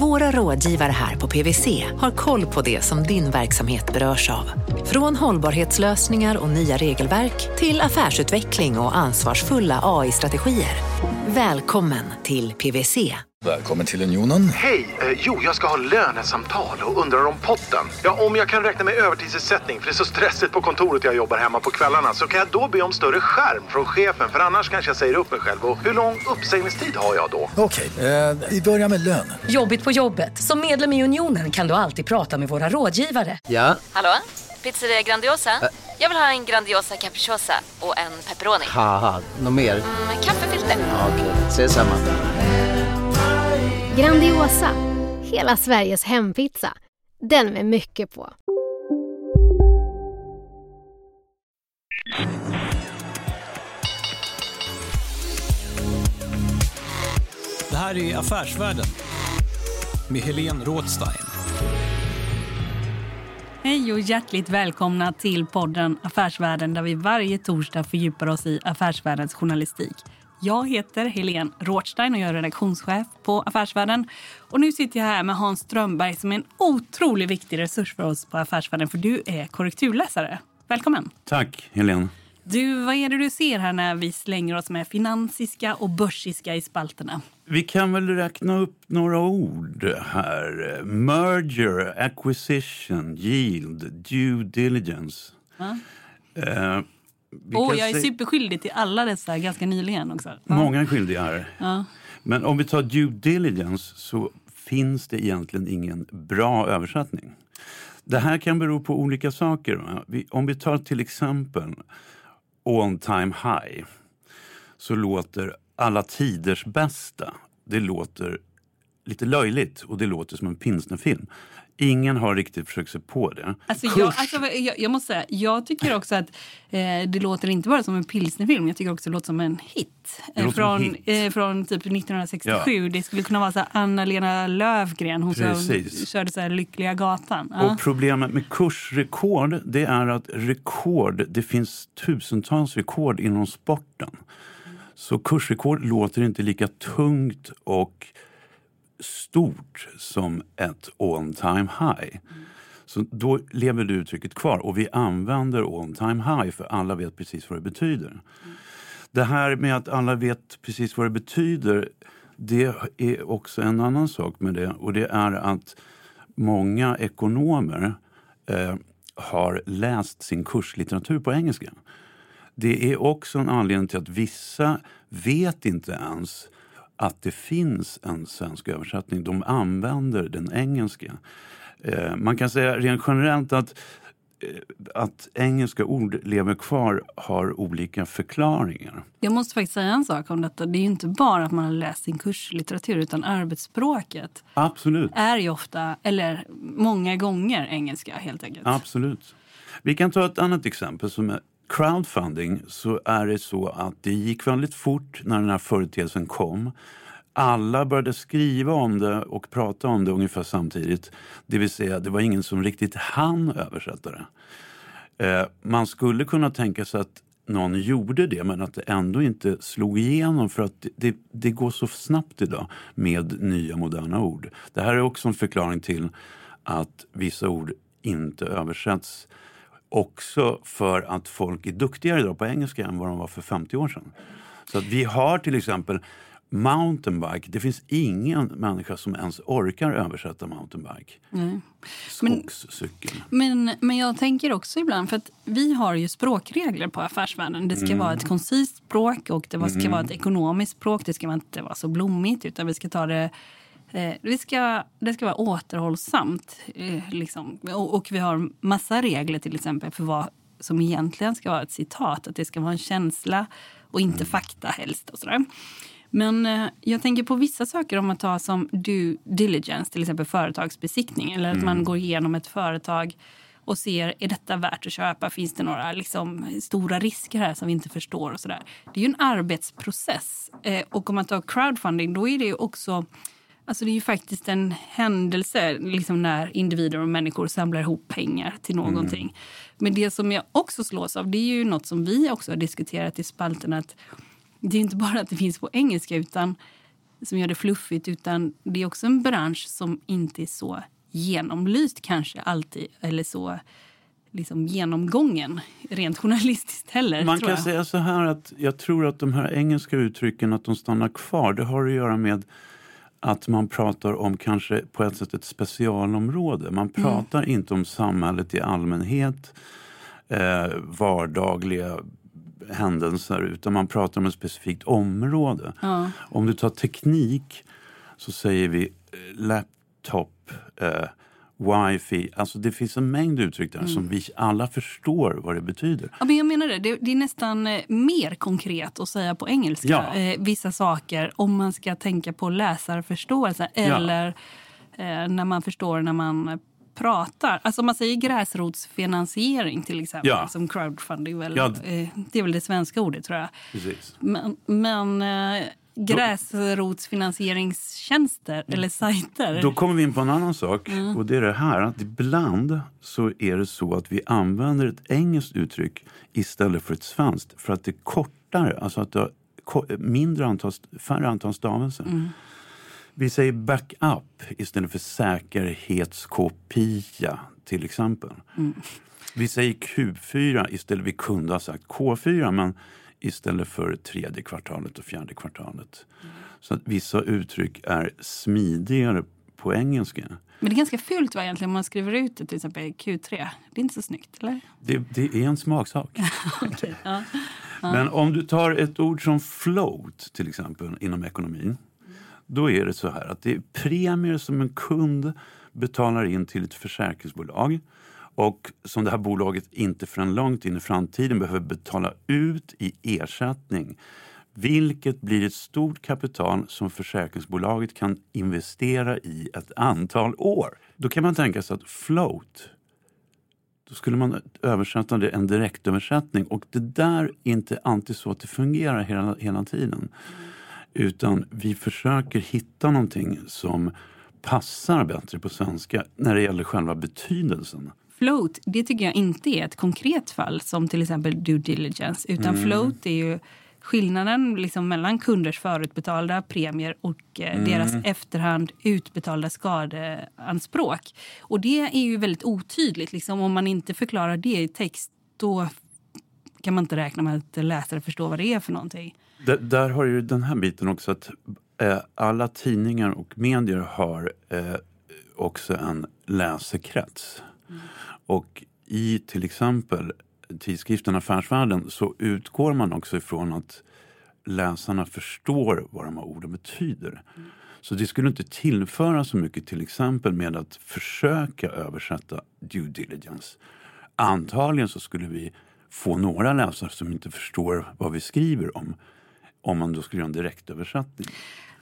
våra rådgivare här på PWC har koll på det som din verksamhet berörs av. Från hållbarhetslösningar och nya regelverk till affärsutveckling och ansvarsfulla AI-strategier. Välkommen till PWC. Välkommen till Unionen. Hej! Eh, jo, jag ska ha lönesamtal och undrar om potten. Ja, om jag kan räkna med övertidsersättning för det är så stressigt på kontoret jag jobbar hemma på kvällarna så kan jag då be om större skärm från chefen för annars kanske jag säger upp mig själv. Och hur lång uppsägningstid har jag då? Okej, eh, vi börjar med lön. Jobbigt på jobbet. Som medlem i Unionen kan du alltid prata med våra rådgivare. Ja, Hallå? Pizzeria Grandiosa? Jag vill ha en Grandiosa capriciosa och en pepperoni. haha, något mer? Med kaffefilter. Ja, Okej, ses samma. Grandiosa, hela Sveriges hempizza. Den med mycket på. Det här är Affärsvärlden med Helene Rådstein. Hej och hjärtligt välkomna till podden Affärsvärlden där vi varje torsdag fördjupar oss i affärsvärldens journalistik. Jag heter Helene Rådstein och jag är redaktionschef på Affärsvärlden. Och nu sitter jag här med Hans Strömberg som är en otroligt viktig resurs för oss på Affärsvärlden för du är korrekturläsare. Välkommen! Tack, Helene. Du, vad är det du ser här när vi slänger oss med finansiska och börsiska i spalterna? Vi kan väl räkna upp några ord här. Merger, acquisition, yield, due diligence. Ja. Eh, kan jag är se- superskyldig till alla dessa ganska nyligen också. Ja. Många skyldiga här. Ja. Men om vi tar due diligence så finns det egentligen ingen bra översättning. Det här kan bero på olika saker. Om vi tar till exempel all time high så låter alla tiders bästa. Det låter lite löjligt och det låter som en pilsnerfilm. Ingen har riktigt försökt sig på det. Alltså, jag, alltså, jag, jag måste säga, jag tycker också att eh, det låter inte bara som en pilsnerfilm, jag tycker också det låter som en hit. Eh, från, hit. Eh, från typ 1967. Det skulle kunna vara så Anna-Lena Lövgren, hon som Precis. körde så här Lyckliga gatan. Ja. Och problemet med kursrekord det är att rekord, det finns tusentals rekord inom sporten. Så kursrekord låter inte lika tungt och stort som ett all time high. Så då lever det uttrycket kvar och vi använder all time high för alla vet precis vad det betyder. Det här med att alla vet precis vad det betyder det är också en annan sak med det och det är att många ekonomer eh, har läst sin kurslitteratur på engelska. Det är också en anledning till att vissa vet inte ens att det finns en svensk översättning. De använder den engelska. Eh, man kan säga rent generellt att, eh, att engelska ord lever kvar har olika förklaringar. Jag måste faktiskt säga en sak om detta. Det är ju inte bara att man har läst sin kurslitteratur utan arbetsspråket Absolut. är ju ofta, eller många gånger, engelska helt enkelt. Absolut. Vi kan ta ett annat exempel som är crowdfunding. Så är det så att det gick väldigt fort när den här företeelsen kom. Alla började skriva om det och prata om det ungefär samtidigt. Det vill säga, det var ingen som riktigt hann översätta det. Eh, man skulle kunna tänka sig att någon gjorde det men att det ändå inte slog igenom för att det, det, det går så snabbt idag med nya moderna ord. Det här är också en förklaring till att vissa ord inte översätts också för att folk är duktigare idag på engelska än vad de var för 50 år sedan. Så att vi har till exempel mountainbike. Det finns ingen människa som ens orkar översätta mountainbike. Men- Skogscykel. Men, men jag tänker också ibland, för att vi har ju språkregler på Affärsvärlden. Det ska Mm. vara ett koncist språk och det ska Mm. vara ett ekonomiskt språk. Det ska inte vara så blommigt utan vi ska ta det vi ska, det ska vara återhållsamt. Eh, liksom. och, vi har massa regler till exempel för vad som egentligen ska vara ett citat. Att det ska vara en känsla och inte fakta helst. Och sådär. Men eh, jag tänker på vissa saker om man tar som due diligence, till exempel företagsbesiktning. Eller att Mm. man går igenom ett företag och ser, är detta värt att köpa? Finns det några liksom, stora risker här som vi inte förstår? och sådär. Det är ju en arbetsprocess. Eh, och om man tar crowdfunding, då är det ju också Alltså det är ju faktiskt en händelse liksom när individer och människor samlar ihop pengar till någonting. Mm. Men det som jag också slås av det är ju något som vi också har diskuterat i spalten. Att det är inte bara att det finns på engelska utan som gör det fluffigt utan det är också en bransch som inte är så genomlyst kanske alltid eller så liksom genomgången rent journalistiskt heller. Man kan säga så här att jag tror att de här engelska uttrycken att de stannar kvar det har att göra med att man pratar om kanske på ett sätt ett specialområde. Man mm. pratar mm. inte om samhället i allmänhet, eh, vardagliga händelser utan man pratar om ett specifikt område. Ja. Om du tar teknik så säger vi eh, laptop, eh, wifi. Alltså det finns en mängd uttryck där mm. som vi alla förstår vad det betyder. Ja, men jag menar det. det. det. är nästan eh, mer konkret att säga på engelska ja. eh, vissa saker om man ska tänka på läsarförståelse eller ja. eh, när man förstår när man pratar. Alltså man säger gräsrotsfinansiering till exempel, ja. som crowdfunding, väl, ja. eh, det är väl det svenska ordet tror jag. Precis. Men, men eh, gräsrotsfinansieringstjänster mm. eller sajter. Då kommer vi in på en annan sak. Mm. Och det är det här att ibland så är det så att vi använder ett engelskt uttryck istället för ett svenskt för att det är kortare, alltså att det har mindre antal, färre antal stavelser. Mm. Vi säger backup istället för säkerhetskopia till exempel. Mm. Vi säger Q4 istället, vi kunde ha sagt K4 men istället för tredje kvartalet och fjärde kvartalet. Mm. Så att vissa uttryck är smidigare på engelska. Men det är ganska fult va, egentligen om man skriver ut det till exempel Q3. Det är inte så snyggt, eller? Det, det är en smaksak. okay, ja. Ja. Men om du tar ett ord som float till exempel inom ekonomin. Då är det så här att det är premier som en kund betalar in till ett försäkringsbolag och som det här bolaget inte förrän långt in i framtiden behöver betala ut i ersättning. Vilket blir ett stort kapital som försäkringsbolaget kan investera i ett antal år. Då kan man tänka sig att float, då skulle man översätta det en direktöversättning och det där är inte alltid så att det fungerar hela, hela tiden. Utan vi försöker hitta någonting som passar bättre på svenska när det gäller själva betydelsen. Float, det tycker jag inte är ett konkret fall som till exempel due diligence. Utan mm. float är ju skillnaden liksom mellan kunders förutbetalda premier och eh, mm. deras efterhand utbetalda skadeanspråk. Och det är ju väldigt otydligt. Liksom, om man inte förklarar det i text då kan man inte räkna med att läsare förstår vad det är för någonting. D där har ju den här biten också att eh, alla tidningar och medier har eh, också en läsekrets. Mm. Och i till exempel tidskriften Affärsvärlden så utgår man också ifrån att läsarna förstår vad de här orden betyder. Mm. Så det skulle inte tillföra så mycket till exempel med att försöka översätta due diligence. Antagligen så skulle vi få några läsare som inte förstår vad vi skriver om om man då skulle göra en direktöversättning.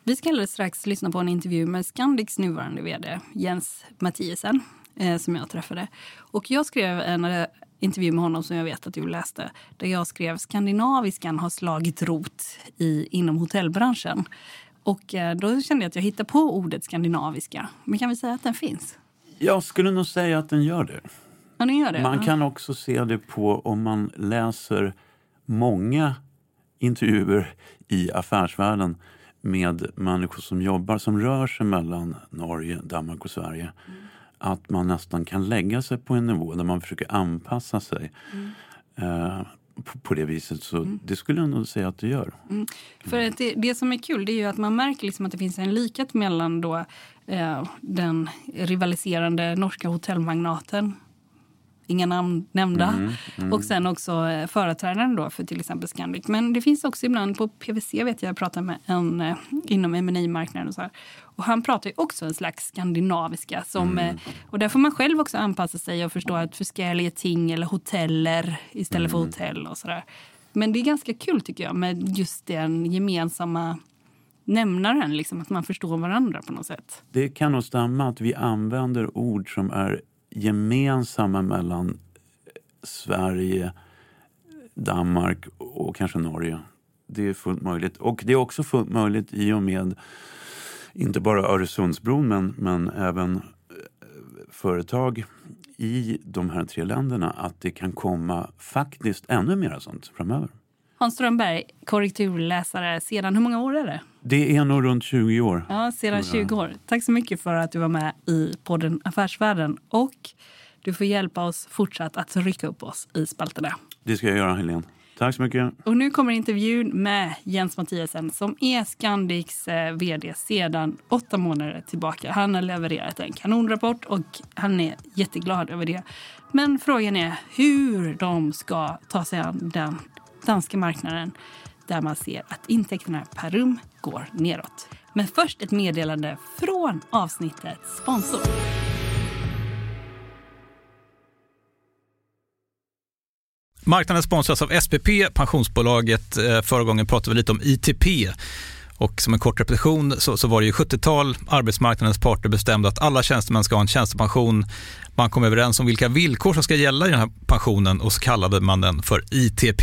Vi ska alldeles strax lyssna på en intervju med Scandics nuvarande vd Jens Mathiesen eh, som jag träffade. Och jag skrev en eh, intervju med honom som jag vet att du läste där jag skrev skandinaviskan har slagit rot i, inom hotellbranschen. Och eh, då kände jag att jag hittade på ordet skandinaviska. Men kan vi säga att den finns? Jag skulle nog säga att den gör det. Ja, den gör det. Man kan också se det på om man läser många intervjuer i affärsvärlden med människor som jobbar, som rör sig mellan Norge, Danmark och Sverige. Mm. Att man nästan kan lägga sig på en nivå där man försöker anpassa sig. Mm. Eh, på, på, det viset. Så mm. det skulle jag nog säga att det gör. Mm. För det, det, som är kul det är ju att man märker liksom att det finns en likhet mellan då, eh, den rivaliserande norska hotellmagnaten inga namn nämnda. Mm, mm. Och sen också eh, företrädaren då för till exempel Scandic. Men det finns också ibland på PVC vet jag, jag pratar med en eh, inom M&A marknaden och så här. Och han pratar ju också en slags skandinaviska. Som, mm. eh, och där får man själv också anpassa sig och förstå att förskälliga ting eller hoteller istället för mm. hotell och sådär. Men det är ganska kul tycker jag med just den gemensamma nämnaren, liksom, att man förstår varandra på något sätt. Det kan nog stämma att vi använder ord som är gemensamma mellan Sverige, Danmark och kanske Norge. Det är fullt möjligt. Och det är också fullt möjligt i och med inte bara Öresundsbron men, men även eh, företag i de här tre länderna att det kan komma faktiskt ännu mer sånt framöver. Hans Strömberg, korrekturläsare sedan hur många år är det? Det är nog runt 20 år. Ja, sedan 20 år. Tack så mycket för att du var med i podden Affärsvärlden. Och du får hjälpa oss fortsatt att rycka upp oss i spalterna. Det ska jag göra, Helene. Tack så mycket. Och nu kommer intervjun med Jens Mathiasen som är Scandics eh, vd sedan åtta månader tillbaka. Han har levererat en kanonrapport och han är jätteglad över det. Men frågan är hur de ska ta sig an den danska marknaden där man ser att intäkterna per rum går neråt. Men först ett meddelande från avsnittets sponsor. Marknaden sponsras av SPP, pensionsbolaget. Eh, förra gången pratade vi lite om ITP. Och som en kort repetition så, så var det ju 70-tal. Arbetsmarknadens parter bestämde att alla tjänstemän ska ha en tjänstepension. Man kom överens om vilka villkor som ska gälla i den här pensionen och så kallade man den för ITP.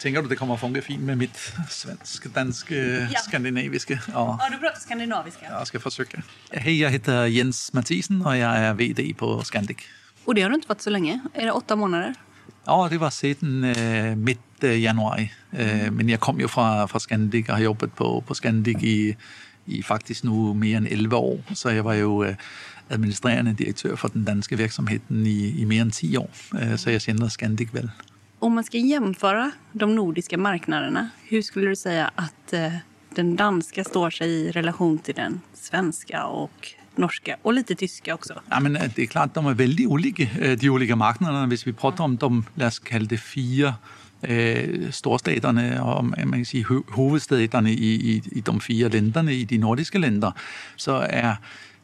Tänker du det kommer att funka fint med mitt svenska, danska, ja. skandinaviska? Ja. ja, du pratar skandinaviska. Jag ska försöka. Hej, jag heter Jens Mathisen och jag är VD på Scandic. Och det har du inte varit så länge? Är det åtta månader? Ja, det var sedan äh, mitt äh, januari. Äh, men jag kom ju från, från Scandic och har jobbat på, på Scandic i, i faktiskt nu mer än 11 år. Så jag var ju administrerande direktör för den danska verksamheten i, i mer än 10 år. Så jag känner Scandic väl. Om man ska jämföra de nordiska marknaderna, hur skulle du säga att eh, den danska står sig i relation till den svenska och norska och lite tyska också? Ja, men eh, det är klart, de är väldigt olika, eh, de olika marknaderna. Om vi pratar om de, låt oss kalla det fyra eh, storstäderna och man kan säga, huvudstäderna i, i, i de fyra länderna, i de nordiska länderna, så är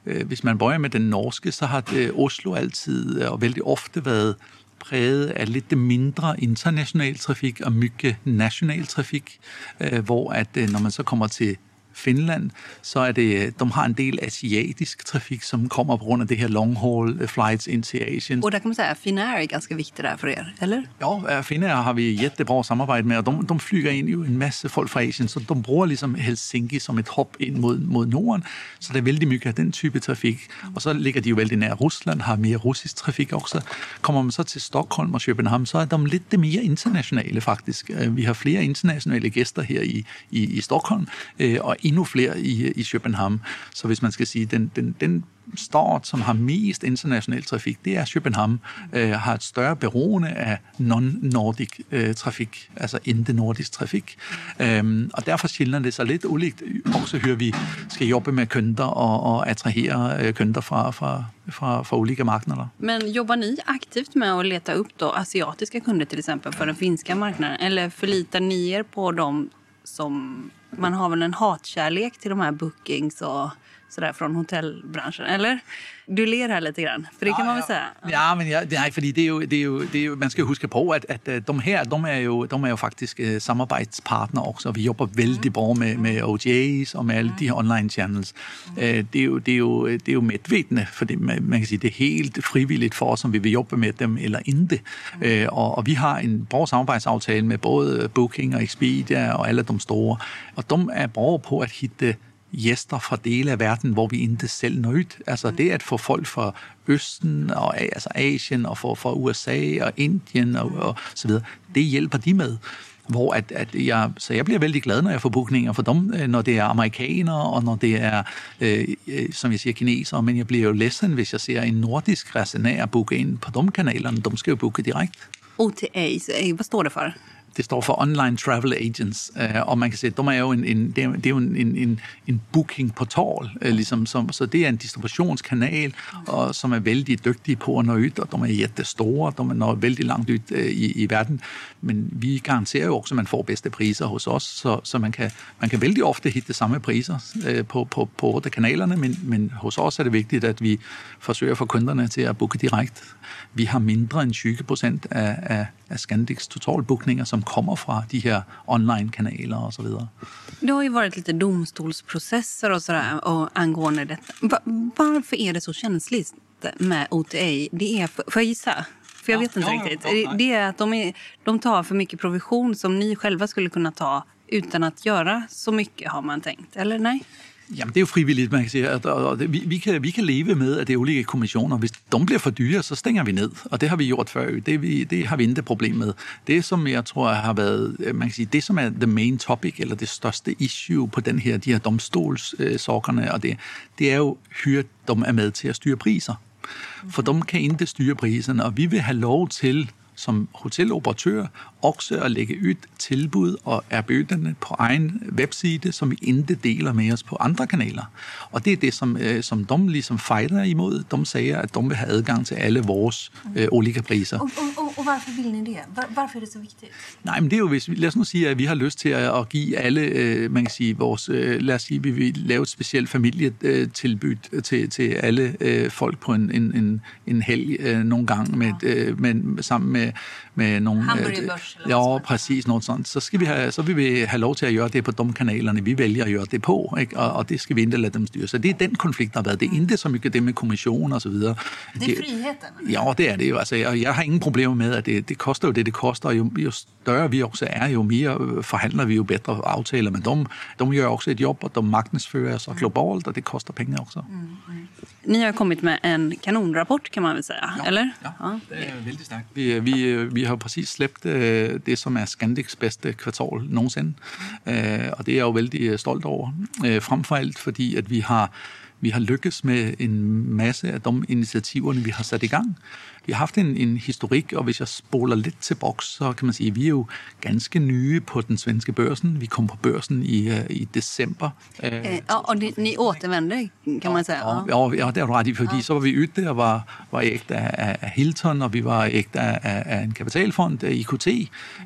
eh, hvis man börjar med den norske, så har det Oslo alltid och väldigt ofta varit præget af lidt mindre international trafik og mygge national trafik, øh, hvor at øh, når man så kommer til Finland, så är det, de har en del asiatisk trafik som kommer på grund av det här long haul eh, flights in till Asien. Och där kan man säga att Finnair är ganska viktigt där för er, eller? Ja, Finnair har vi jättebra samarbete med och de, de flyger in ju en massa folk från Asien så de bruger liksom Helsinki som ett hopp in mot, mot Norden. Så det är väldigt mycket av den typen av trafik. Och så ligger de ju väldigt nära Ryssland, har mer russisk trafik också. Kommer man så till Stockholm och Köpenhamn så är de lite mer internationella faktiskt. Eh, vi har flera internationella gäster här i, i, i Stockholm och endnu flere i, i København. Så hvis man skal sige, den, den, den stort, som har mest international trafik, det er København, øh, har et større beroende af non-nordic øh, trafik, altså ikke-nordisk trafik. Øhm, og derfor skiller det sig lidt ulikt. Også hører vi skal jobbe med kunder og, og attrahere øh, kunder fra, fra, fra, fra olika marknader. Men jobbar ni aktivt med att leta upp då asiatiska kunder till exempel för den finska marknaden? Eller förlitar ni er på dem som... Man har väl en hatkärlek till de här bookings och sådär från hotellbranschen, eller? Du ler her lidt grann, for det kan man vel sige. Ja, men ja, nej, fordi det er jo, det er jo, det er jo, man skal jo huske på, at, at øh, de her, de er jo, de er jo faktisk uh, samarbejdspartnere også, og vi jobber vældig bra med, med OTAs og med alle de her online channels. Uh, det, er jo, det, er jo, det er jo medvedende, for det, man, kan sige, det er helt frivilligt for os, om vi vil jobbe med dem eller ikke. Uh, og, og vi har en bra samarbejdsaftale med både Booking og Expedia og alle de store, og de er bra på at hitte gæster fra dele af verden, hvor vi ikke selv når ud. Altså det at få folk fra Østen og altså Asien og fra, fra USA og Indien og, og så videre, det hjælper de med hvor at, at jeg, så jeg bliver vældig glad, når jeg får bookninger for dem, øh, når det er amerikanere, og når det er, øh, øh, som jeg siger, kinesere, men jeg bliver jo ledsen, hvis jeg ser en nordisk resenær booke ind på de kanalerne, de skal jo booke direkte. OTA, hvad står det for? Det står for Online Travel Agents, øh, og man kan se, at de er jo en, en, det er, det er jo en, en, en booking-portal, øh, ligesom, som, så det er en distributionskanal, og, som er vældig dygtige på at nå ud, og de er jättestore, de når vældig langt ud øh, i, i verden, men vi garanterer jo også, at man får bedste priser hos os, så, så man, kan, man kan vældig ofte hitte samme priser øh, på, på, på kanalerne, men, men hos os er det vigtigt, at vi forsøger at få kunderne til at booke direkte. Vi har mindre end 20 procent af, af, af Scandics totalbookninger, som kommer fra de her online-kanaler och så vidare. Det har ju varit lite domstolsprocesser och sådär och angående detta. Varför är det så känsligt med OTA? Det är, för, får jag gissa? För jag ja, vet inte ja, riktigt. Ja, det är att de, är, de tar för mycket provision som ni själva skulle kunna ta utan att göra så mycket har man tänkt, eller nej? Jamen, det er jo frivilligt, man kan sige. At, og vi, vi, kan, vi kan leve med, at det er olika kommissioner. Hvis de bliver for dyre, så stænger vi ned. Og det har vi gjort før. Det, vi, det har vi intet problem med. Det, som jeg tror har været, øh, man kan sige, det som er the main topic, eller det største issue på den her, de her domstolssokkerne, og det, det er jo, hyre de er med til at styre priser. For de kan ikke styre priserne, og vi vil have lov til som hoteloperatør også at lægge ud tilbud og erbødende på egen webside, som vi ikke deler med os på andre kanaler. Og det er det, som, øh, som de ligesom fejler imod. De siger, at de vil have adgang til alle vores øh, olika priser. Og, og, og, og hvorfor vil ni det? Hvorfor er det så vigtigt? Nej, men det er jo, hvis, lad os nu sige, at vi har lyst til at, at give alle, øh, man kan sige, vores, øh, lad os sige, vi vil lave et specielt familietilbud til, til alle øh, folk på en, en, en, en helg øh, nogle gange med, øh, med, sammen med, bei med nogle... Hamburgerbørs Ja, præcis noget sådan. Så, skal vi have, så vil vi have lov til at gøre det på de kanalerne, vi vælger at gøre det på, ikke? Og, og det skal vi ikke lade dem styre. Så det er den konflikt, der har været. Det er mm. ikke så mye det med kommission og så videre. Det er friheten. Ja, det er det jo. Altså, jeg, jeg har ingen problemer med, at det, det koster jo det, det koster. Jo, jo større vi også er, jo mere øh, forhandler vi jo bedre aftaler med dem. De gør også et job, og de marknadsfører sig globalt, og det koster penge også. Mm. Mm. Ni har kommit med en kanonrapport kan man väl säga, ja, eller? Ja, ja, det er väldigt starkt. Vi, vi, vi har præcis slæbt øh, det, som er Scandics bedste kvartal nogensinde, øh, og det er jeg jo vældig stolt over. Øh, frem for alt fordi, at vi har vi har lykkes med en masse af de initiativerne, vi har sat i gang. Vi har haft en, en historik, og hvis jeg spoler lidt til boks, så kan man sige, at vi er jo ganske nye på den svenske børsen. Vi kom på børsen i, uh, i december. Uh, og, og ni återvände, kan man sige. Ja, ja, ja det er du ret i, fordi ja. så var vi ute og var, var ægte af, af Hilton, og vi var ægte af, af en kapitalfond, IKT,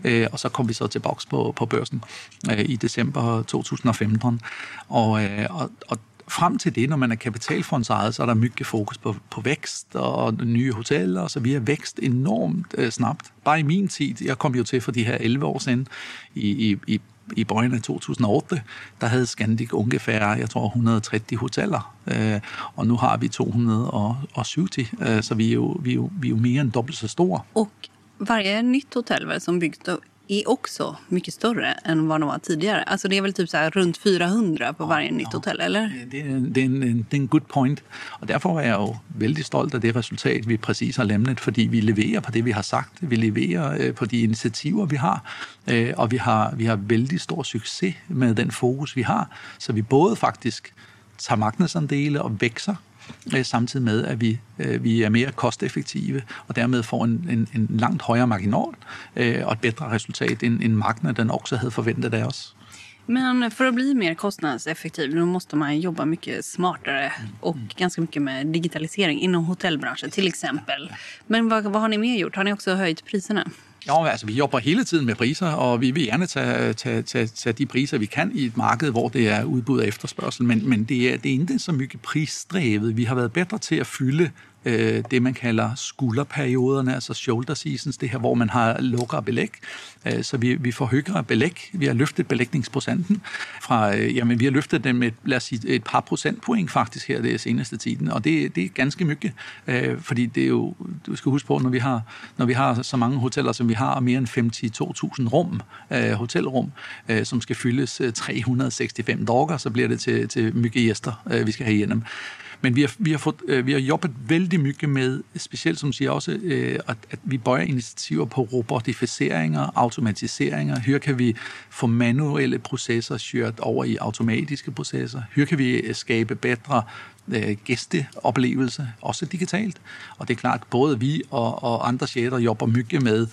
uh, og så kom vi så til boks på, på børsen uh, i december 2015. Og, uh, og, og frem til det, når man er kapitalfondsejet, så er der mygge fokus på, på vækst og nye hoteller, så vi har vækst enormt øh, snabt. Bare i min tid, jeg kom jo til for de her 11 år siden, i, i, i i bøjen af 2008, der havde Scandic ungefær, jeg tror, 130 hoteller, øh, og nu har vi 270, øh, så vi er, jo, vi, er jo, vi er jo mere end dobbelt så store. Og varje nytt hotell som byggt är också mycket större än vad de var tidigare. Alltså det är väl typ så här runt 400 på varje ja, nytt hotell, eller? Det, er, det, er en, det er en good point. Og derfor er jeg jo vældig stolt af det resultat, vi præcis har lemnet, fordi vi leverer på det, vi har sagt. Vi leverer øh, på de initiativer, vi har, øh, og vi har, vi har vældig stor succes med den fokus, vi har. Så vi både faktisk tager marknadsandele og vækser, øh, samtidig med, at vi, øh, vi er mere kosteffektive, og dermed får en, en, en langt højere marginal øh, og et bedre resultat, end, end marknaden också havde forventet af os. Men för att bli mer kostnadseffektiv då måste man jobba mycket smartare och ganska mycket med digitalisering inom hotellbranschen till exempel. Men vad, vad har ni mer gjort? Har ni också höjt priserna? Jo, altså vi jobber hele tiden med priser, og vi vil gerne tage, tage, tage, tage de priser, vi kan i et marked, hvor det er udbud og efterspørgsel, men, men det, er, det er ikke så mye prisdrevet. Vi har været bedre til at fylde øh, det, man kalder skulderperioderne, altså shoulder seasons, det her, hvor man har lukker belæg. Øh, så vi, vi får højere belæg. Vi har løftet belægningsprocenten fra, øh, jamen vi har løftet den med, lad os sige, et par procentpoint faktisk her det seneste tiden, og det, det er ganske mye, øh, fordi det er jo, du skal huske på, når vi har, når vi har så mange hoteller, som vi har, mere end 52.000 rum, øh, hotelrum, øh, som skal fyldes øh, 365 dager, så bliver det til, til myggegæster, gæster, øh, vi skal have igennem. Men vi har, vi har, fået, øh, vi har jobbet vældig mye med, specielt som siger også, øh, at, at vi bøjer initiativer på robotificeringer, automatiseringer. Her kan vi få manuelle processer kørt over i automatiske processer. Her kan vi øh, skabe bedre øh, gæsteoplevelse, også digitalt. Og det er klart, både vi og, og andre chefer jobber mye med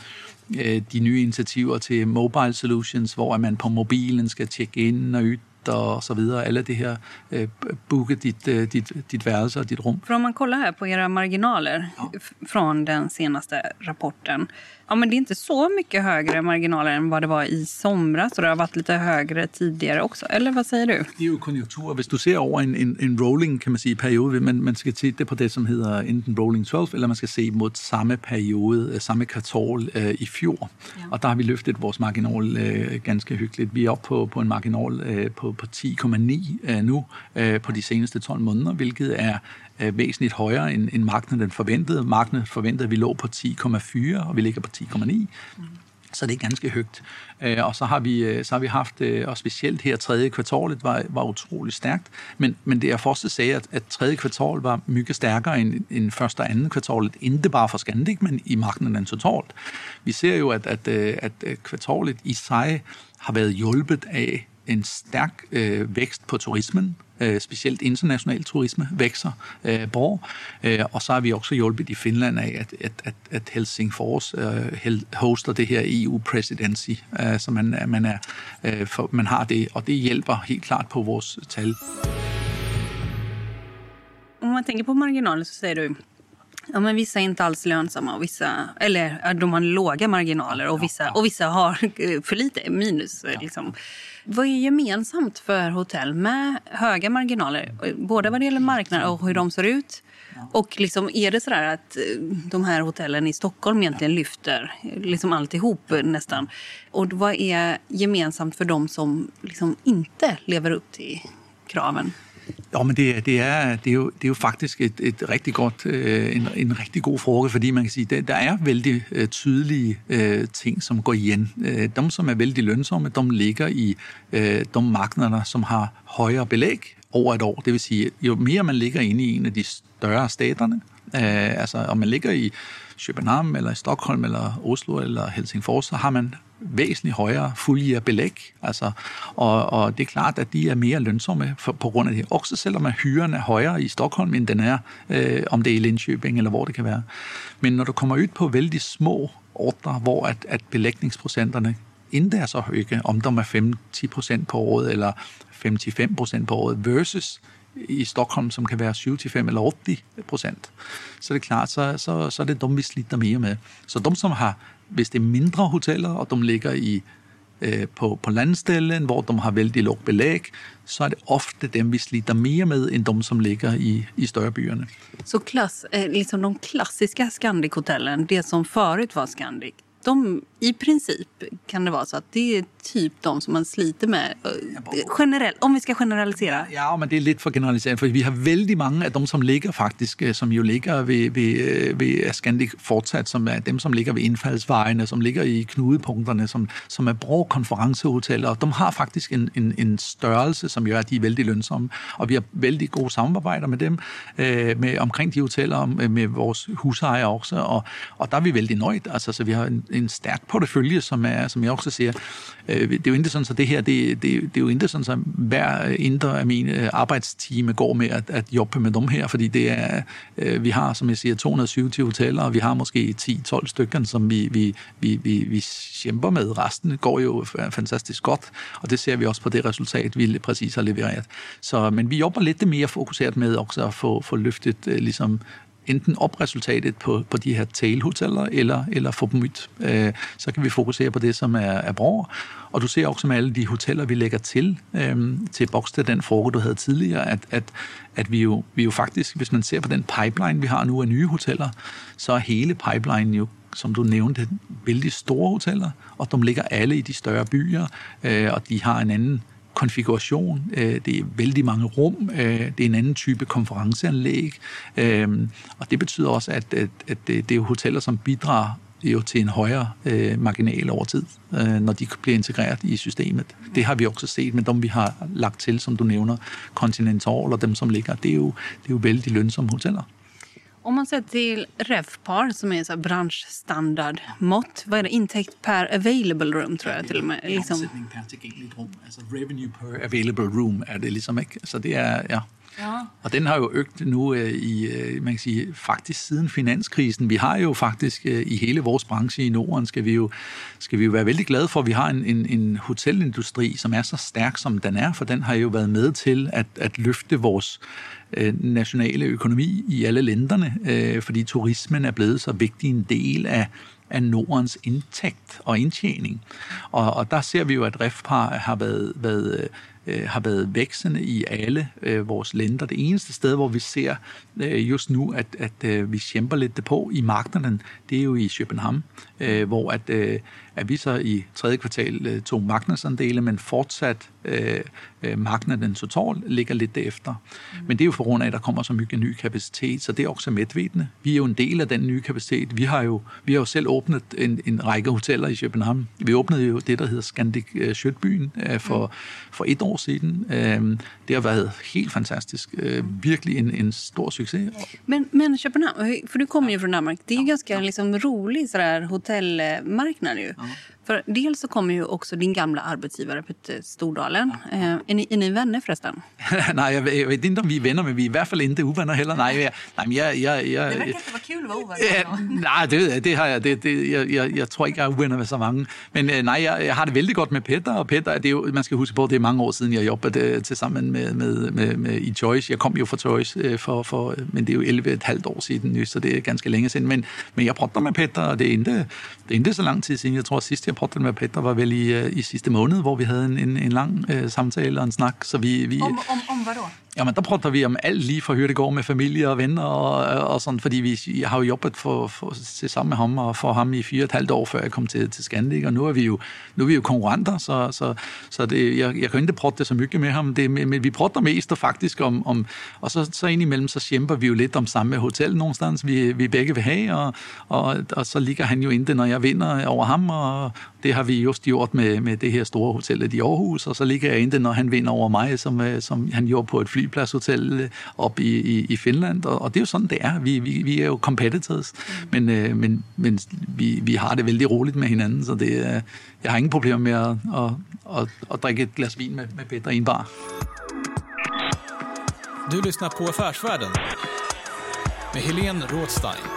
øh, de nye initiativer til mobile solutions, hvor man på mobilen skal tjekke ind og ud og så videre. Alle det her eh, booka ditt, eh, ditt, ditt værelse og ditt rum. För om man kollar här på era marginaler ja. från den senaste rapporten ja, men det är inte så mycket högre marginaler än vad det var i somras och det har varit lite högre tidigare också. Eller vad säger du? Det är ju konjunktur. Hvis du ser over en, en, en rolling kan man sige, periode, man, man skal titte på det, som hedder enten rolling 12, eller man skal se mod samme periode, øh, samme kvartal øh, i fjor. Ja. Og der har vi løftet vores marginal øh, ganske hyggeligt. Vi er oppe på, på en marginal øh, på, på 10,9 øh, nu øh, på de seneste 12 måneder, hvilket er øh, væsentligt højere end, end markedet forventede. Markedet forventede, at vi lå på 10,4, og vi ligger på 10,9. Mm. Så det er ganske højt. Og så har vi, så har vi haft, og specielt her tredje kvartalet var, var utrolig stærkt, men, men det er først at sige, at, at tredje kvartal var mye stærkere end, end første og anden kvartalet, ikke bare for Scandic, men i markedet totalt. Vi ser jo, at, at, at kvartalet i sig har været hjulpet af en stærk øh, vækst på turismen, øh, specielt international turisme vækser øh, bra. Øh, og så har vi også hjulpet i Finland af, at, at, at, at Helsingfors øh, hoster det her EU-presidency, øh, så man, øh, man, er, øh, for, man har det, og det hjælper helt klart på vores tal. Om man tænker på marginalen, så siger du Ja, men vissa är inte alls lönsamma och vissa, eller de har låga marginaler och vissa, och vissa har för lite minus. Liksom. Vad är gemensamt för hotell med höga marginaler? Både vad det gäller marknaden och hur de ser ut. Och liksom, är det så att eh, de här hotellen i Stockholm egentligen lyfter liksom alltihop nästan? Och vad är gemensamt för de som liksom inte lever upp till kraven? Jo, men det, det, er, det, er, jo, det er jo faktisk et, et rigtig godt, øh, en, en rigtig god fråge, fordi man kan sige, der, der er vældig øh, tydelige øh, ting, som går igen. Øh, de, som er vældig lønsomme, de ligger i øh, de markeder, som har højere belæg over et år. Det vil sige, jo mere man ligger inde i en af de større staterne, øh, altså om man ligger i København, eller i Stockholm, eller Oslo, eller Helsingfors, så har man væsentligt højere fuldgjort belæg. Altså, og, og det er klart, at de er mere lønsomme for, på grund af det. Også selvom at hyren er højere i Stockholm, end den er, øh, om det er i Linköping eller hvor det kan være. Men når du kommer ud på vældig små ordre, hvor at, at belægningsprocenterne ikke er så høje, om der er 50 procent på året eller 55 procent på året, versus i Stockholm, som kan være 7-5 eller 80 procent. Så det er klart, så, så, så er det dem, vi sliter mere med. Så dem, som har hvis det er mindre hoteller, og de ligger i, øh, på, på landställen, hvor de har vældig lågt belæg, så er det ofte dem, vi sliter mere med, end de, som ligger i, i større byerne. Så klass, eh, liksom de klassiska Scandic-hotellen, det som förut var Scandic, de, i princip kan det vara så att det är typ de som man sliter med. Generell, om vi ska generalisera. Ja, men det är lite för generaliserat. För vi har väldigt många av de som ligger faktiskt, øh, som ju ligger vid, vid, øh, vid Scandic fortsat, som är dem som ligger vid indfaldsvejene, som ligger i knudepunkterne, som, som er bra konferencehoteller. De har faktisk en, en, en størrelse, som gør, at de er vældig lønsomme. Og vi har vældig gode samarbejder med dem, øh, med, omkring de hoteller, med, med vores husejere også. Og, og der er vi vældig nøjt. Altså, så vi har en, en stærk portefølje, som, er, som jeg også siger. Øh, det er jo ikke sådan, så det her, det, det, det er jo ikke sådan, så hver indre af mine øh, arbejdstime går med at, at jobbe med dem her, fordi det er, øh, vi har, som jeg siger, 227 hoteller, og vi har måske 10-12 stykker, som vi, vi, vi, vi, vi kæmper med. Resten går jo fantastisk godt, og det ser vi også på det resultat, vi præcis har leveret. Så, men vi jobber lidt mere fokuseret med også at få, få løftet øh, ligesom enten op resultatet på, på de her tailhoteller, eller, eller få dem ud. Øh, så kan vi fokusere på det, som er, er bra. Og du ser også med alle de hoteller, vi lægger til, øh, til boks til den fråge, du havde tidligere, at, at, at vi, jo, vi jo faktisk, hvis man ser på den pipeline, vi har nu af nye hoteller, så er hele pipelinen jo som du nævnte, vældig store hoteller, og de ligger alle i de større byer, øh, og de har en anden konfiguration, øh, det er vældig mange rum, øh, det er en anden type konferenceanlæg, øh, og det betyder også, at, at, at det, det er hoteller, som bidrager jo til en højere øh, marginal over tid, øh, når de bliver integreret i systemet. Det har vi også set med dem, vi har lagt til, som du nævner, Continental og dem, som ligger. Det er jo, det er jo vældig lønsomme hoteller. Om man ser till RevPAR som är så branschstandardmått, vad är det? Intäkt per available room tror jag till och med. Liksom. Omsætning per tilgængeligt rum, altså revenue per available room er det ikke. Så det er, ja. Ja. Og den har jo øgt nu øh, i, øh, man kan sige, faktisk siden finanskrisen. Vi har jo faktisk øh, i hele vores branche i Norden, skal vi jo, skal vi jo være vældig glade for, at vi har en, en, en hotelindustri, som er så stærk, som den er, for den har jo været med til at, at løfte vores øh, nationale økonomi i alle lænderne, øh, fordi turismen er blevet så vigtig en del af, af Nordens indtægt og indtjening. Og, og der ser vi jo, at REFPAR har været, været øh, har været vækstende i alle øh, vores lænder. Det eneste sted, hvor vi ser øh, just nu, at, at øh, vi kæmper lidt på i markederne, det er jo i København, øh, hvor at, øh, at vi så i tredje kvartal øh, tog marknadsandele, men fortsat øh, øh, marknaden totalt ligger lidt derefter. Mm. Men det er jo for grund af, at der kommer så mye ny kapacitet, så det er også medvedende. Vi er jo en del af den nye kapacitet. Vi har jo, vi har jo selv åbnet en, en række hoteller i København. Vi åbnede jo det, der hedder Scandic øh, Sjøtbyen øh, for, mm. for et år siden. Det har været helt fantastisk. Virkelig en, en stor succes. Men, men København, for du kommer ju från Danmark, det är ju ganska liksom, rolig sådär, hotellmarknad ju. Ja. Uh-huh. För dels så kommer ju också din gamla arbetsgivare Peter Stordalen. Ja. Eh, är, ni, är ni vänner förresten? nej, jag, jag, vet inte om vi är vänner, men vi är i hvert fall inte ovänner heller. Nej, jag, nej, jag, jag, jag, det verkar inte vara kul att vara ovänner. nej, det, det har jag. Det, det, jag, jag, jag tror inte jag är ovänner med så många. Men øh, nej, jag, jag har det väldigt godt med Peter. Och Peter, det är ju, man ska huska på att det är många år sedan jag jobbade tillsammans med, med, med, med, i Choice. Jag kom ju från Choice, för, för, men det är ju 11 ett halvt år sedan nu, så det är ganska länge sedan. Men, men jag pratade med Peter, och det är inte, det är inte så lång tid sedan. Jag tror sist jag pratade med Peter var vel i, øh, i sidste måned, hvor vi havde en, en, en lang øh, samtale og en snak. Så vi, vi, om, om, om hvad då? Jamen, der prater vi om alt lige fra hur det går med familie og venner og, og sådan, fordi vi, har jo jobbet for, for, til sammen med ham og for ham i fire og et halvt år, før jeg kom til, til Scandic, og nu er vi jo, nu er vi jo konkurrenter, så, så, så det, jeg, jeg kan ikke prate det så mye med ham, det, men vi prater mest og faktisk om, om og så, så indimellem så kæmper vi jo lidt om samme hotel nogenstans, vi, vi begge vil have, og, og, og så ligger han jo inde, når jeg vinder over ham, og det har vi just gjort med, med det her store hotel i Aarhus, og så ligger jeg inde, når han vinder over mig, som, øh, som han gjorde på et fly flypladshotel øh, op i, i, i Finland, og, og det er jo sådan, det er. Vi, vi, vi er jo competitors, mm. men, øh, men, men vi, vi har det vældig roligt med hinanden, så det, øh, jeg har ingen problemer med at, at, at, at drikke et glas vin med, med Peter i en bar. Du lyssnar på Affärsvärlden med Helene Rådstein.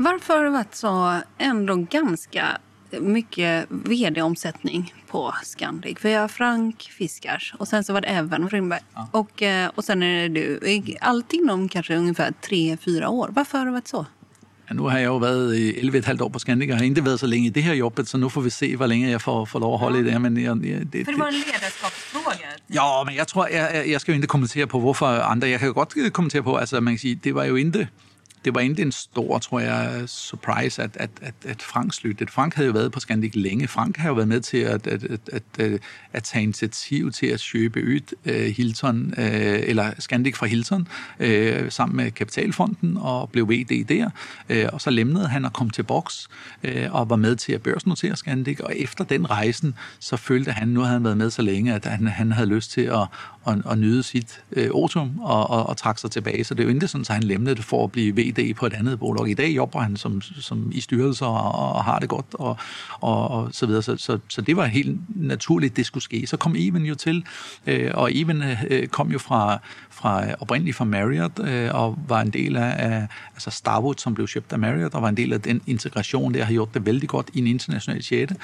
Varför har det varit så ändå ganska mycket vd-omsättning på Scandic? Vi har Frank Fiskars och sen så var det Evan Rindberg. Ja. Och, eh, och sen är det du. Allt inom kanske ungefär tre, fyra år. Varför har det varit så? Ja, nu har jeg jo været i 11,5 år på Scandic og har ikke været så længe i det her jobbet, så nu får vi se, hvor længe jeg får, får lov at holde ja. i det. Men jeg, jeg, det, För det var en ledarskapsfråga. Ja, men jeg tror, jeg, jeg skal jo ikke kommentere på, hvorfor andre. Jeg kan godt kommentere på, altså man kan sige, det var jo ikke det var egentlig en stor, tror jeg, surprise, at, at, at, at Frank sluttede. Frank havde jo været på Scandic længe. Frank har jo været med til at, at, at, at, øh, at, tage initiativ til at købe ud uh, øh, Hilton, uh, eller Scandic fra Hilton, uh, sammen med Kapitalfonden, og blev VD der. Uh, og så lemnede han og kom til boks, uh, og var med til at børsnotere Scandic. Og efter den rejsen, så følte han, nu havde han været med så længe, at han, han havde lyst til at, at, at nyde sit uh, otium og, og, og trække sig tilbage. Så det er jo ikke sådan, at han lemnede det for at blive VD VD på et andet bolag. I dag jobber han som, som i styrelser og, og har det godt og, og, og så videre. Så, så, så det var helt naturligt, det skulle ske. Så kom Even jo til, øh, og Even øh, kom jo fra, fra oprindeligt fra Marriott øh, og var en del af, af altså Starwood, som blev købt af Marriott, og var en del af den integration der, har gjort det vældig godt i en international sjette.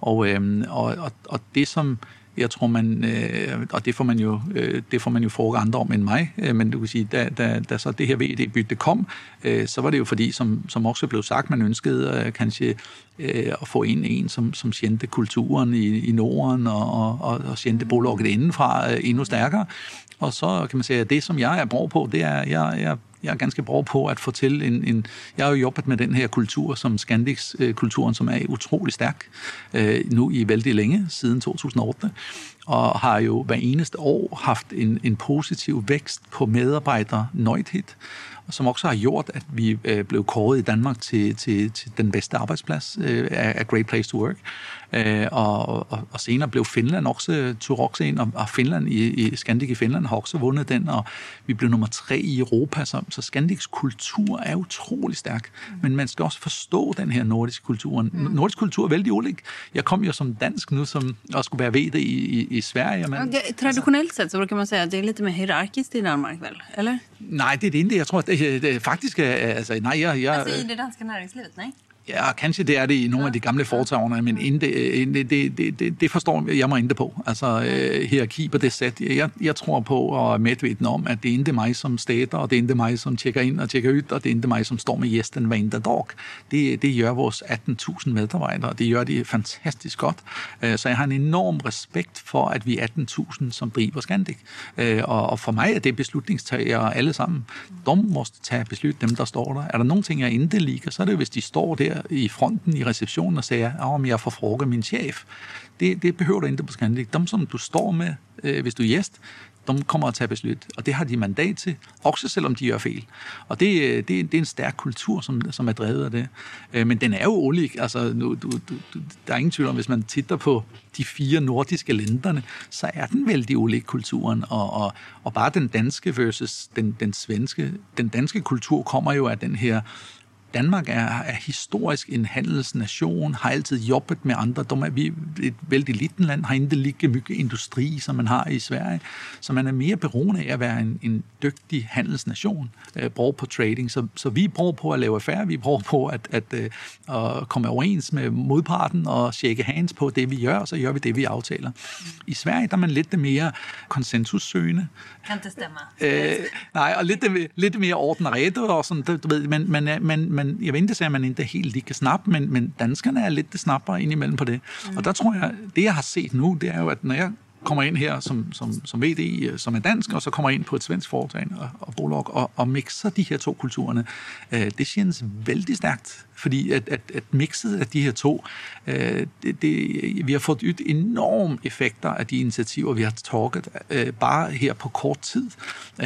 Og, øh, og, og, og det som jeg tror man, øh, og det får man jo, øh, det får man jo forke andre om end mig, øh, men du kan sige, da, da, da så det her VD-bytte kom, øh, så var det jo fordi, som, som også blev sagt, man ønskede øh, kanskje øh, at få en, en som, som kendte kulturen i, i Norden og, og, og kendte bolaget indenfra øh, endnu stærkere. Og så kan man sige, at det, som jeg er brug på, det er, jeg, jeg jeg er ganske bror på at fortælle en, en... Jeg har jo jobbet med den her kultur, som Scandics-kulturen, øh, som er utrolig stærk øh, nu i vældig længe, siden 2008, og har jo hver eneste år haft en, en positiv vækst på medarbejder nøjdhed, som også har gjort, at vi øh, blev kåret i Danmark til, til, til den bedste arbejdsplads øh, af Great Place to Work. Øh, og, og, og senere blev Finland også, tog også ind, og, og Finland i, i Scandic i Finland har også vundet den, og vi blev nummer tre i Europa, så, så Scandics kultur er utrolig stærk. Men man skal også forstå den her nordiske kultur. Mm. Nordisk kultur er vældig ulik. Jeg kom jo som dansk nu, som også skulle være VD i, i, i Sverige. Men, okay, traditionellt sett så brukar man säga att det är lite mer hierarkiskt i Danmark, väl? Eller? Nej, det er det ikke. Jeg tror, at det, det faktisk er... Altså, nej, jeg, jeg, altså i det danske næringslivet, nej? Ja, kanskje det er det i nogle af de gamle foretagene, men det, det, det, det, det forstår jeg mig ikke på. Altså øh, hierarki på det sæt. Jeg, jeg tror på og er medveten om, at det er ikke mig som stater, og det er ikke mig som tjekker ind og tjekker ud, og det er ikke mig som står med gæsten hver eneste dag. Det, det gør vores 18.000 medarbejdere, det gør de fantastisk godt. Øh, så jeg har en enorm respekt for, at vi er 18.000, som driver Scandic. Øh, og for mig er det beslutningstagere alle sammen. De måste tage beslut, dem der står der. Er der nogle ting, jeg ikke liker, så er det hvis de står der der i fronten i receptionen og sagde, om jeg får fråga min chef. Det, det behøver du ikke på Scandic. Dem, som du står med, øh, hvis du er gæst, de kommer at tage beslut, og det har de mandat til, også selvom de gør fejl. Og det, øh, det, det er en stærk kultur, som, som er drevet af det. Øh, men den er jo olig. Altså, nu, du, du, der er ingen tvivl om, hvis man titter på de fire nordiske lænderne, så er den vældig olig kulturen, og, og, og bare den danske versus den, den svenske. Den danske kultur kommer jo af den her Danmark er, er historisk en handelsnation, har altid jobbet med andre. De er, vi er et vældig lille land, har ikke lige mye industri, som man har i Sverige. Så man er mere beroende af at være en, en dygtig handelsnation, øh, bruger på trading. Så, så vi bruger på at lave affære, vi bruger på at, at, øh, at komme overens med modparten og tjekke hands på det, vi gør, og så gør vi det, vi aftaler. I Sverige der er man lidt mere konsensussøgende. Kan det stemme? Øh, nej, og lidt, lidt mere orden og rette, og sådan, du ved, men, men, men, men jeg vil ikke sige, at man ikke helt lige kan snappe, men, men danskerne er lidt det snapper indimellem på det. Mm. Og der tror jeg, det jeg har set nu, det er jo, at når jeg kommer ind her som, som, som VD, som er dansk, og så kommer ind på et svensk foretagende og, og bolag, og, og mixer de her to kulturerne, øh, det känns vældig stærkt, fordi at, at, at mixet af de her to, øh, det, det, vi har fået ydt enorme effekter af de initiativer, vi har taget øh, bare her på kort tid.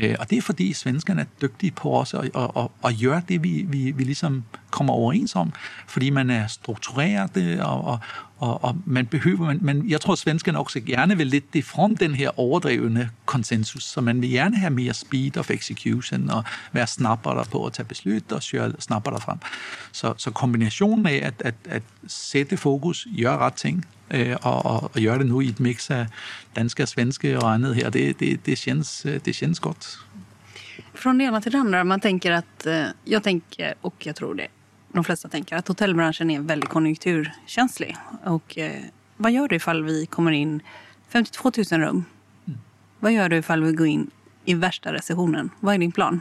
Øh, og det er fordi svenskerne er dygtige på os at, at, at, at gøre det, vi, vi, vi ligesom kommer overens om, fordi man er struktureret og, og, og, og man behøver, man, man, jeg tror, at svenskerne også gerne vil lidt det fra den her overdrevne konsensus, så man vil gerne have mere speed of execution og være snappere på at tage beslut og køre snabbere frem. Så, så kombinationen af at, at, at sætte fokus, gøre ret ting, øh, og, og, og gøre det nu i et mix af danske og svenske og andet her, det, det, det, känns, øh, det känns godt. Från det ena till det andra, man tänker att, øh, jag tänker och jag tror det, de flesta tänker att hotellbranschen är väldigt konjunkturkänslig. Och øh, eh, vad gör du ifall vi kommer in 52 000 rum? Vad gör du ifall vi går in i värsta recessionen? Vad är din plan?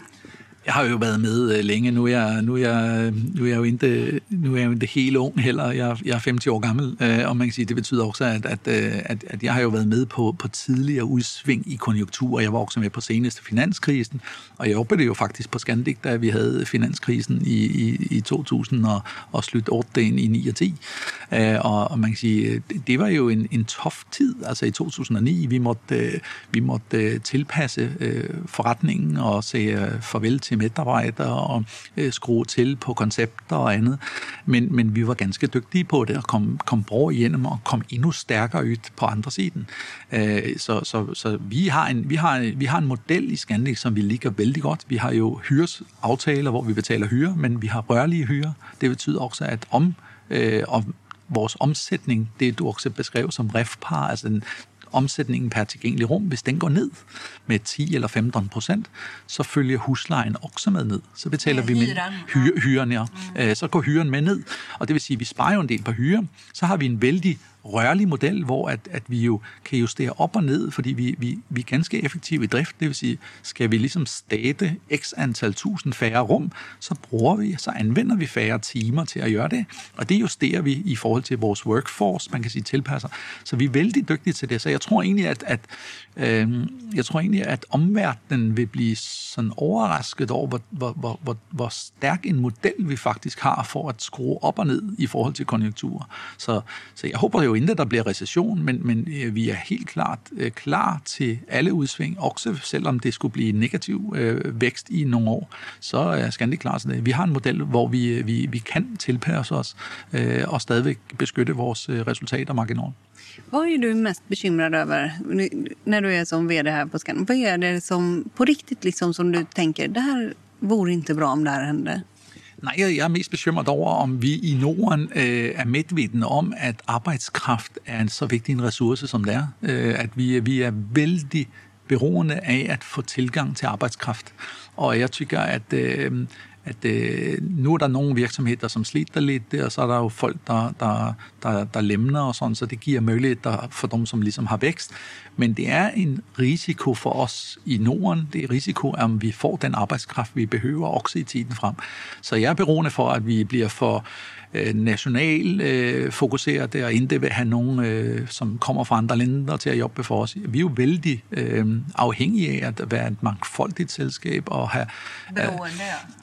Jeg har jo været med øh, længe. Nu er jeg, nu er jeg, nu er jeg jo ikke, nu er jeg jo ikke helt ung heller. Jeg, jeg er 50 år gammel, øh, og man kan sige, det betyder også, at, at, øh, at, at jeg har jo været med på, på tidligere udsving i konjunkturer. Jeg var også med på seneste finanskrisen, og jeg oplevede jo faktisk på Scandic, da vi havde finanskrisen i, i, i 2000 og, og slut 8 ind i 9 og 10. Og, og man kan sige, det var jo en, en tof tid. Altså i 2009, vi måtte, vi måtte tilpasse forretningen og se farvel til til medarbejdere og øh, skrue til på koncepter og andet. Men, men vi var ganske dygtige på det og kom, kom bro igennem og kom endnu stærkere ud på andre siden. Øh, så så, så vi, har en, vi, har, vi har en model i Scandic, som vi ligger vældig godt. Vi har jo hyresaftaler, hvor vi betaler hyre, men vi har rørlige hyre. Det betyder også, at om, øh, om vores omsætning, det du også beskrev som refpar, altså den omsætningen per tilgængelig rum, hvis den går ned med 10 eller 15 procent, så følger huslejen også med ned. Så betaler ja, vi med hyre, hyren, ja. Mm. Så går hyren med ned, og det vil sige, at vi sparer jo en del på hyre. Så har vi en vældig rørlig model, hvor at, at vi jo kan justere op og ned, fordi vi, vi, vi er ganske effektive i drift. Det vil sige, skal vi ligesom state x antal tusind færre rum, så bruger vi, så anvender vi færre timer til at gøre det. Og det justerer vi i forhold til vores workforce, man kan sige tilpasser. Så vi er vældig dygtige til det. Så jeg tror egentlig, at, at øh, jeg tror egentlig, at omverdenen vil blive sådan overrasket over, hvor, hvor, hvor, hvor, hvor stærk en model vi faktisk har for at skrue op og ned i forhold til konjunkturer. Så, så jeg håber jo ikke, der bliver recession, men, men øh, vi er helt klart øh, klar til alle udsving, også selvom det skulle blive negativ øh, vækst i nogle år, så er Scandic klar til det. Vi har en model, hvor vi, øh, vi, vi kan tilpasse os øh, og stadigvæk beskytte vores øh, resultater marginalt. Vad är du mest bekymrad över när du är som vd här på Scandic? Vad är det som på riktigt liksom som du tänker, det här vore inte bra om det här hände? Nej, jeg er mest bekymret over, om vi i Norden øh, er medvidende om, at arbejdskraft er en så vigtig en ressource, som det er. Øh, at vi, vi er vældig beroende af at få tilgang til arbejdskraft. Og jeg tykker, at, øh, at øh, nu er der nogle virksomheder, som sliter lidt, og så er der jo folk, der, der, der, der lemner og sådan, så det giver muligheder for dem, som ligesom har vækst. Men det er en risiko for os i Norden. Det er risiko, om vi får den arbejdskraft, vi behøver også i tiden frem. Så jeg er beroende for, at vi bliver for øh, national øh, fokuseret og ikke vil have nogen, øh, som kommer fra andre lænder til at jobbe for os. Vi er jo vældig øh, afhængige af at være et mangfoldigt selskab og have... Ja.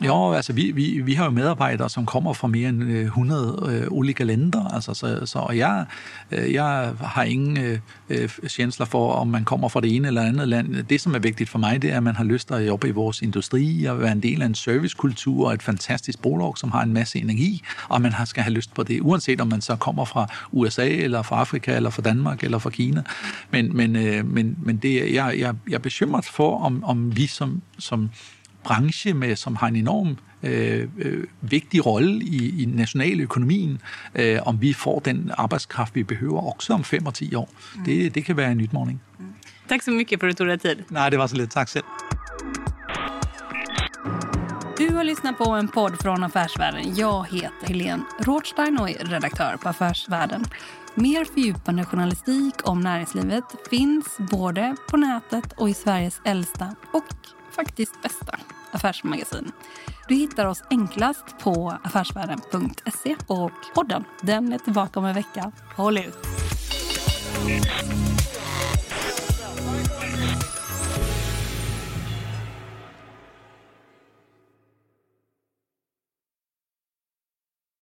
Jo, altså vi, vi, vi har jo medarbejdere, som kommer fra mere end 100 øh, olika lænder, altså så, så og jeg, øh, jeg har ingen øh, øh, chansler for, om man kommer fra det ene eller andet land. Det, som er vigtigt for mig, det er, at man har lyst til at jobbe i vores industri og være en del af en servicekultur og et fantastisk bolag, som har en masse energi, og man har skal have lyst på det, uanset om man så kommer fra USA, eller fra Afrika, eller fra Danmark, eller fra Kina. Men, men, øh, men, men det, jeg, jeg, jeg er bekymret for, om, om vi som, som branche, med, som har en enorm øh, øh, vigtig rolle i, i nationaløkonomien, øh, om vi får den arbejdskraft, vi behøver, også om 5 og 10 år. Mm. Det, det kan være en utmaning. Mm. Tak så mycket för att du tog dig tid. Nej, det var så lidt. Tak selv. Har lyssnat på en podd från Affärsvärlden. Jag heter Helene Rothstein och är redaktör på Affärsvärlden. Mer fördjupande journalistik om näringslivet finns både på nätet och i Sveriges äldsta och faktiskt bästa affärsmagasin. Du hittar oss enklast på affärsvärlden.se och podden den är tillbaka om en vecka. Håll ut!